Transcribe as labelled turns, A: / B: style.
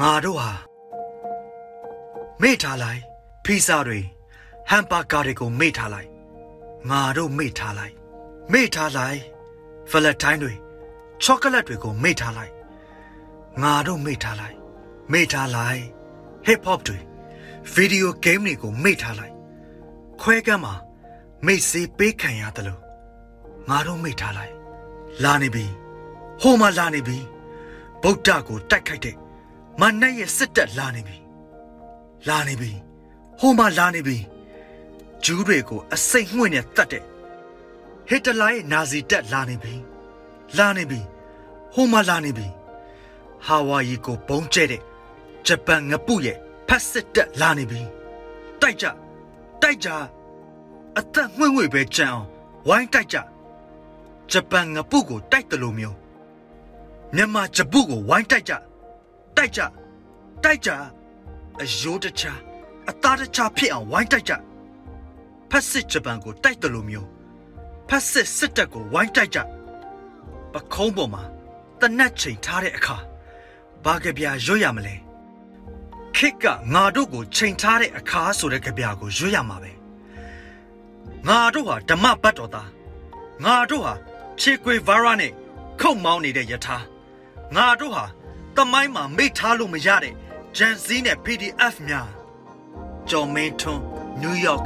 A: ငါတို့ဟာမေ့ထားလိုက်ဖီဇာတွေဟမ်ဘာဂါတွေကိုမေ့ထားလိုက်ငါတို့မေ့ထားလိုက်မေ့ထားလိုက်ဖလက်တိုင်းတွေချောကလက်တွေကိုမေ့ထားလိုက်ငါတို့မေ့ထားလိုက်မေ့ထားလိုက်ဟစ်ဟော့တွေဗီဒီယိုဂိမ်းတွေကိုမေ့ထားလိုက်ခွဲကမ်းမှာမိတ်စေးပေးခံရတယ်လို့ငါတို့မေ့ထားလိုက်လာနေပြီဟိုမှာလာနေပြီဗုဒ္ဓကိုတိုက်ခိုက်တဲ့ မနက်ရဲ့စစ်တပ်လာနေပြီလာနေပြီဟိုမှာလာနေပြီဂျူးတွေကိုအစိတ်ငှွင့်နဲ့တတ်တဲ့ဟစ်တလာရဲ့နာဇီတပ်လာနေပြီလာနေပြီဟိုမှာလာနေပြီဟာဝါရီကိုဘုံကျဲတဲ့ဂျပန်ငပုရဲ့ဖက်စစ်တပ်လာနေပြီတိုက်ကြတိုက်ကြအသက်ငွေ့ငွေ့ပဲကြံအောင်ဝိုင်းတိုက်ကြဂျပန်ငပုကိုတိုက်တယ်လို့မျိုးမြန်မာဂျပုကိုဝိုင်းတိုက်ကြ တိုက်ကြတိုက်ကြအယိုးတချာအသားတချာဖြစ်အောင်ဝိုင်းတိုက်ကြဖက်စစ်ဂျပန်ကိုတိုက်တယ်လို့မျိုးဖက်စစ်စစ်တပ်ကိုဝိုင်းတိုက်ကြပခုံးပေါ်မှာတနတ်ချိန်ထားတဲ့အခါဘာကြပြရွတ်ရမလဲခစ်ကငါတို့ကိုချိန်ထားတဲ့အခါဆိုတဲ့ကြပြကိုရွတ်ရမှာပဲငါတို့ဟာဓမ္မဘတ်တော်သားငါတို့ဟာခြေကွေဗာရာနဲ့ခုတ်မောင်းနေတဲ့ယထာငါတို့ဟာ တမိုင်းမှာမိထားလို့မရတဲ့ဂျန်စီနဲ့ PDF များကျော်မင်းထွန်းနယူးယောက်